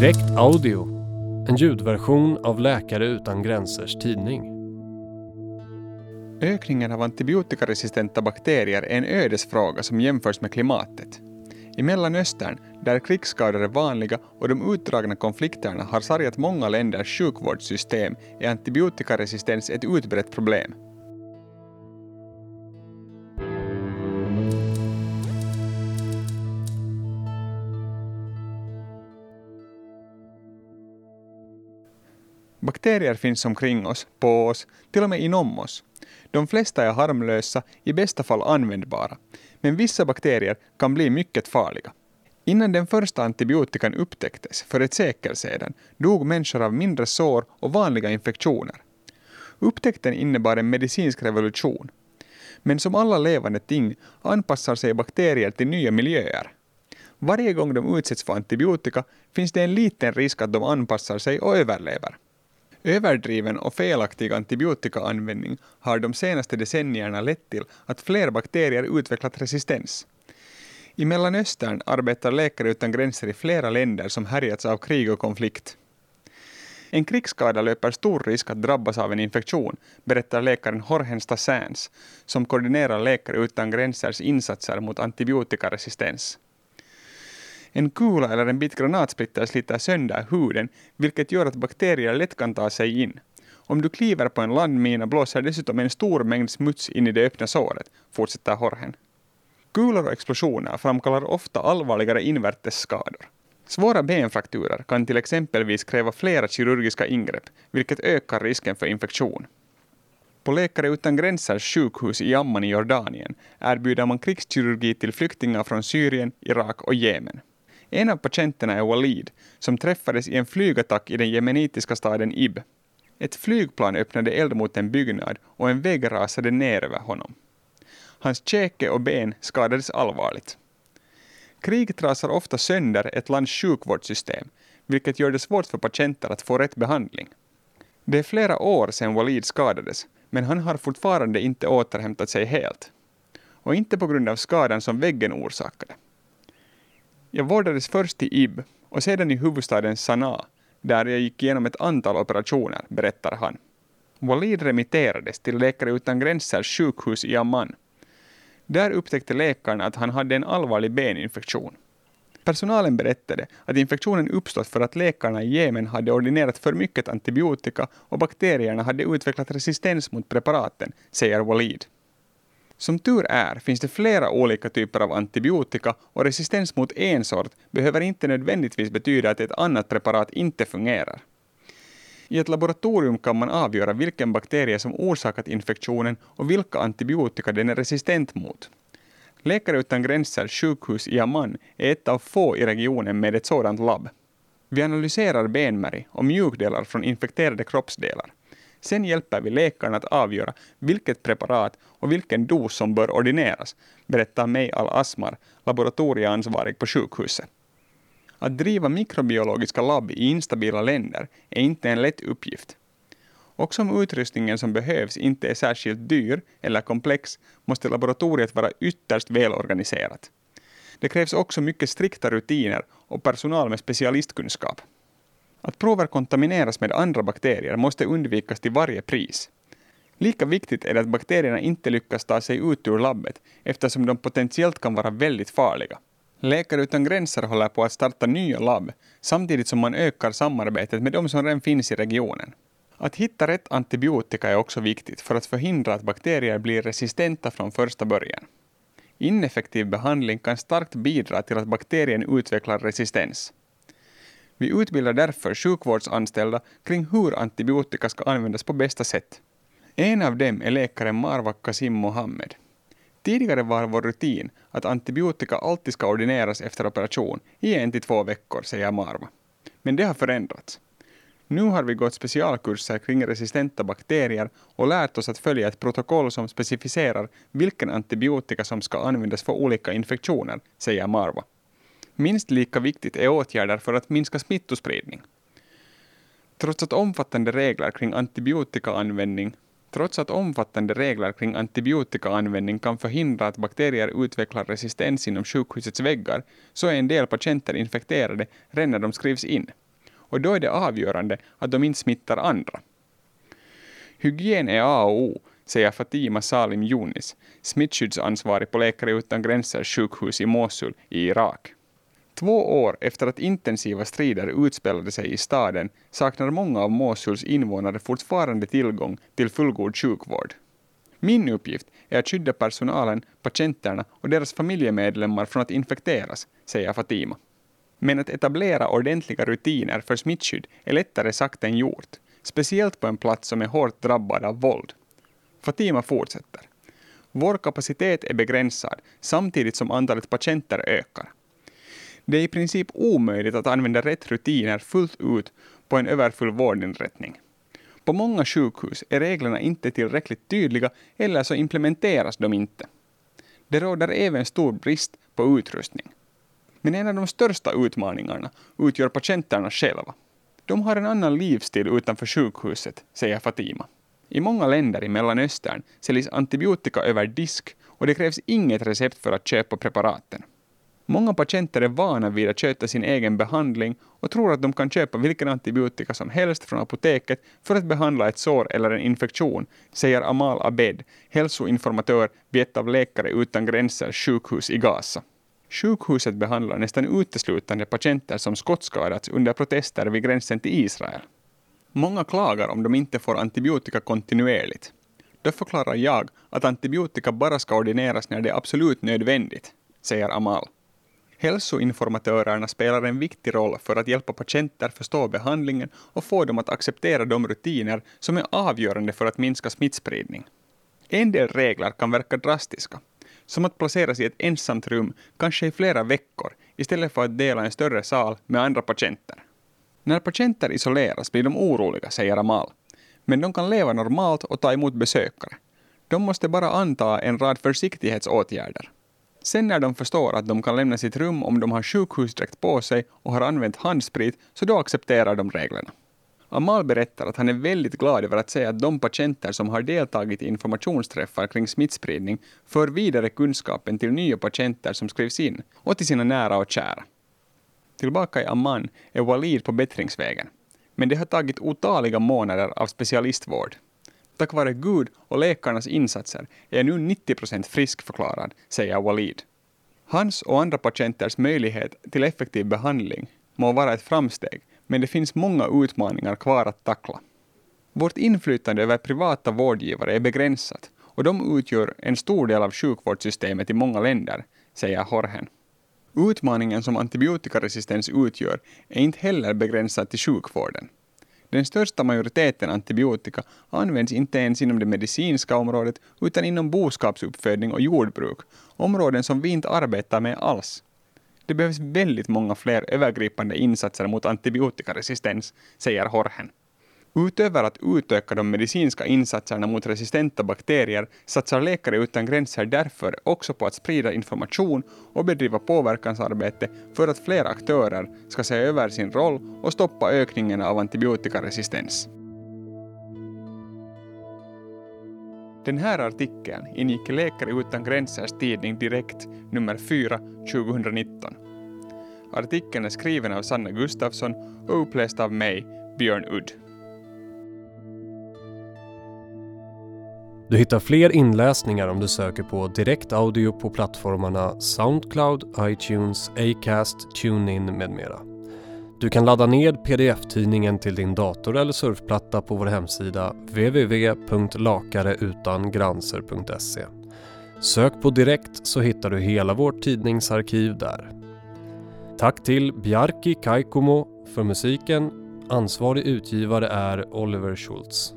Direkt Audio, en ljudversion av Läkare utan gränsers tidning. Ökningen av antibiotikaresistenta bakterier är en ödesfråga som jämförs med klimatet. I Mellanöstern, där krigsskador är vanliga och de utdragna konflikterna har sargat många länders sjukvårdssystem, är antibiotikaresistens ett utbrett problem. Bakterier finns omkring oss, på oss, till och med inom oss. De flesta är harmlösa, i bästa fall användbara. Men vissa bakterier kan bli mycket farliga. Innan den första antibiotikan upptäcktes, för ett sekel sedan, dog människor av mindre sår och vanliga infektioner. Upptäckten innebar en medicinsk revolution. Men som alla levande ting anpassar sig bakterier till nya miljöer. Varje gång de utsätts för antibiotika finns det en liten risk att de anpassar sig och överlever. Överdriven och felaktig antibiotikaanvändning har de senaste decennierna lett till att fler bakterier utvecklat resistens. I Mellanöstern arbetar Läkare utan gränser i flera länder som härjats av krig och konflikt. En krigsskada löper stor risk att drabbas av en infektion, berättar läkaren Jorgen Stassans, som koordinerar Läkare utan gränsers insatser mot antibiotikaresistens. En kula eller en bit granatsplitter sliter sönder huden, vilket gör att bakterier lätt kan ta sig in. Om du kliver på en landmina blåser dessutom en stor mängd smuts in i det öppna såret, fortsätter Horhen. Kulor och explosioner framkallar ofta allvarligare invärtes skador. Svåra benfrakturer kan till exempelvis kräva flera kirurgiska ingrepp, vilket ökar risken för infektion. På Läkare utan gränsers sjukhus i Amman i Jordanien erbjuder man krigskirurgi till flyktingar från Syrien, Irak och Jemen. En av patienterna är Walid, som träffades i en flygattack i den jemenitiska staden Ib. Ett flygplan öppnade eld mot en byggnad och en vägg rasade ner över honom. Hans käke och ben skadades allvarligt. Krig trasar ofta sönder ett lands sjukvårdssystem, vilket gör det svårt för patienter att få rätt behandling. Det är flera år sedan Walid skadades, men han har fortfarande inte återhämtat sig helt. Och inte på grund av skadan som väggen orsakade. Jag vårdades först i Ib och sedan i huvudstaden Sanaa, där jag gick igenom ett antal operationer, berättar han. Walid remitterades till Läkare utan gränsers sjukhus i Amman. Där upptäckte läkaren att han hade en allvarlig beninfektion. Personalen berättade att infektionen uppstått för att läkarna i Jemen hade ordinerat för mycket antibiotika och bakterierna hade utvecklat resistens mot preparaten, säger Walid. Som tur är finns det flera olika typer av antibiotika och resistens mot en sort behöver inte nödvändigtvis betyda att ett annat preparat inte fungerar. I ett laboratorium kan man avgöra vilken bakterie som orsakat infektionen och vilka antibiotika den är resistent mot. Läkare utan gränser sjukhus i Amman är ett av få i regionen med ett sådant labb. Vi analyserar benmärg och mjukdelar från infekterade kroppsdelar. Sen hjälper vi läkaren att avgöra vilket preparat och vilken dos som bör ordineras, berättar May Al-Asmar, laboratorieansvarig på sjukhuset. Att driva mikrobiologiska labb i instabila länder är inte en lätt uppgift. Också om utrustningen som behövs inte är särskilt dyr eller komplex måste laboratoriet vara ytterst välorganiserat. Det krävs också mycket strikta rutiner och personal med specialistkunskap. Att prover kontamineras med andra bakterier måste undvikas till varje pris. Lika viktigt är det att bakterierna inte lyckas ta sig ut ur labbet eftersom de potentiellt kan vara väldigt farliga. Läkare utan gränser håller på att starta nya labb samtidigt som man ökar samarbetet med de som redan finns i regionen. Att hitta rätt antibiotika är också viktigt för att förhindra att bakterier blir resistenta från första början. Ineffektiv behandling kan starkt bidra till att bakterien utvecklar resistens. Vi utbildar därför sjukvårdsanställda kring hur antibiotika ska användas på bästa sätt. En av dem är läkaren Marwa Kasim Mohammed. Tidigare var vår rutin att antibiotika alltid ska ordineras efter operation i en till två veckor, säger Marwa. Men det har förändrats. Nu har vi gått specialkurser kring resistenta bakterier och lärt oss att följa ett protokoll som specificerar vilken antibiotika som ska användas för olika infektioner, säger Marwa. Minst lika viktigt är åtgärder för att minska smittospridning. Trots att omfattande regler kring antibiotikaanvändning Trots att omfattande regler kring antibiotikaanvändning kan förhindra att bakterier utvecklar resistens inom sjukhusets väggar, så är en del patienter infekterade redan när de skrivs in. och då är det avgörande att de inte smittar andra. Hygien är A och O, säger Fatima Salim Yunis, smittskyddsansvarig på Läkare utan gränsers sjukhus i Mosul i Irak. Två år efter att intensiva strider utspelade sig i staden saknar många av Mosuls invånare fortfarande tillgång till fullgod sjukvård. Min uppgift är att skydda personalen, patienterna och deras familjemedlemmar från att infekteras, säger Fatima. Men att etablera ordentliga rutiner för smittskydd är lättare sagt än gjort, speciellt på en plats som är hårt drabbad av våld. Fatima fortsätter. Vår kapacitet är begränsad samtidigt som antalet patienter ökar. Det är i princip omöjligt att använda rätt rutiner fullt ut på en överfull vårdinrättning. På många sjukhus är reglerna inte tillräckligt tydliga eller så implementeras de inte. Det råder även stor brist på utrustning. Men en av de största utmaningarna utgör patienterna själva. De har en annan livsstil utanför sjukhuset, säger Fatima. I många länder i Mellanöstern säljs antibiotika över disk och det krävs inget recept för att köpa preparaten. Många patienter är vana vid att sköta sin egen behandling och tror att de kan köpa vilken antibiotika som helst från apoteket för att behandla ett sår eller en infektion, säger Amal Abed, hälsoinformatör vid ett av Läkare utan gränsers sjukhus i Gaza. Sjukhuset behandlar nästan uteslutande patienter som skottskadats under protester vid gränsen till Israel. Många klagar om de inte får antibiotika kontinuerligt. Då förklarar jag att antibiotika bara ska ordineras när det är absolut nödvändigt, säger Amal. Hälsoinformatörerna spelar en viktig roll för att hjälpa patienter förstå behandlingen och få dem att acceptera de rutiner som är avgörande för att minska smittspridning. En del regler kan verka drastiska, som att placeras i ett ensamt rum, kanske i flera veckor, istället för att dela en större sal med andra patienter. När patienter isoleras blir de oroliga, säger Amal. Men de kan leva normalt och ta emot besökare. De måste bara anta en rad försiktighetsåtgärder. Sen när de förstår att de kan lämna sitt rum om de har sjukhusdräkt på sig och har använt handsprit, så då accepterar de reglerna. Amal berättar att han är väldigt glad över att se att de patienter som har deltagit i informationsträffar kring smittspridning för vidare kunskapen till nya patienter som skrivs in och till sina nära och kära. Tillbaka i Amman är Walid på bättringsvägen. Men det har tagit otaliga månader av specialistvård. Tack vare Gud och läkarnas insatser är jag nu 90 procent friskförklarad, säger Walid. Hans och andra patienters möjlighet till effektiv behandling må vara ett framsteg, men det finns många utmaningar kvar att tackla. Vårt inflytande över privata vårdgivare är begränsat och de utgör en stor del av sjukvårdssystemet i många länder, säger Horhen. Utmaningen som antibiotikaresistens utgör är inte heller begränsad till sjukvården. Den största majoriteten antibiotika används inte ens inom det medicinska området utan inom boskapsuppfödning och jordbruk, områden som vi inte arbetar med alls. Det behövs väldigt många fler övergripande insatser mot antibiotikaresistens, säger Horhen. Utöver att utöka de medicinska insatserna mot resistenta bakterier satsar Läkare utan gränser därför också på att sprida information och bedriva påverkansarbete för att fler aktörer ska se över sin roll och stoppa ökningen av antibiotikaresistens. Den här artikeln ingick i Läkare utan gränsers tidning Direkt nummer 4 2019. Artikeln är skriven av Sanna Gustafsson och uppläst av mig, Björn Udd. Du hittar fler inläsningar om du söker på direkt audio på plattformarna Soundcloud, iTunes, Acast, TuneIn med mera. Du kan ladda ned pdf-tidningen till din dator eller surfplatta på vår hemsida www.lakareutangranser.se. Sök på direkt så hittar du hela vårt tidningsarkiv där. Tack till Bjarki Kaikomo för musiken. Ansvarig utgivare är Oliver Schultz.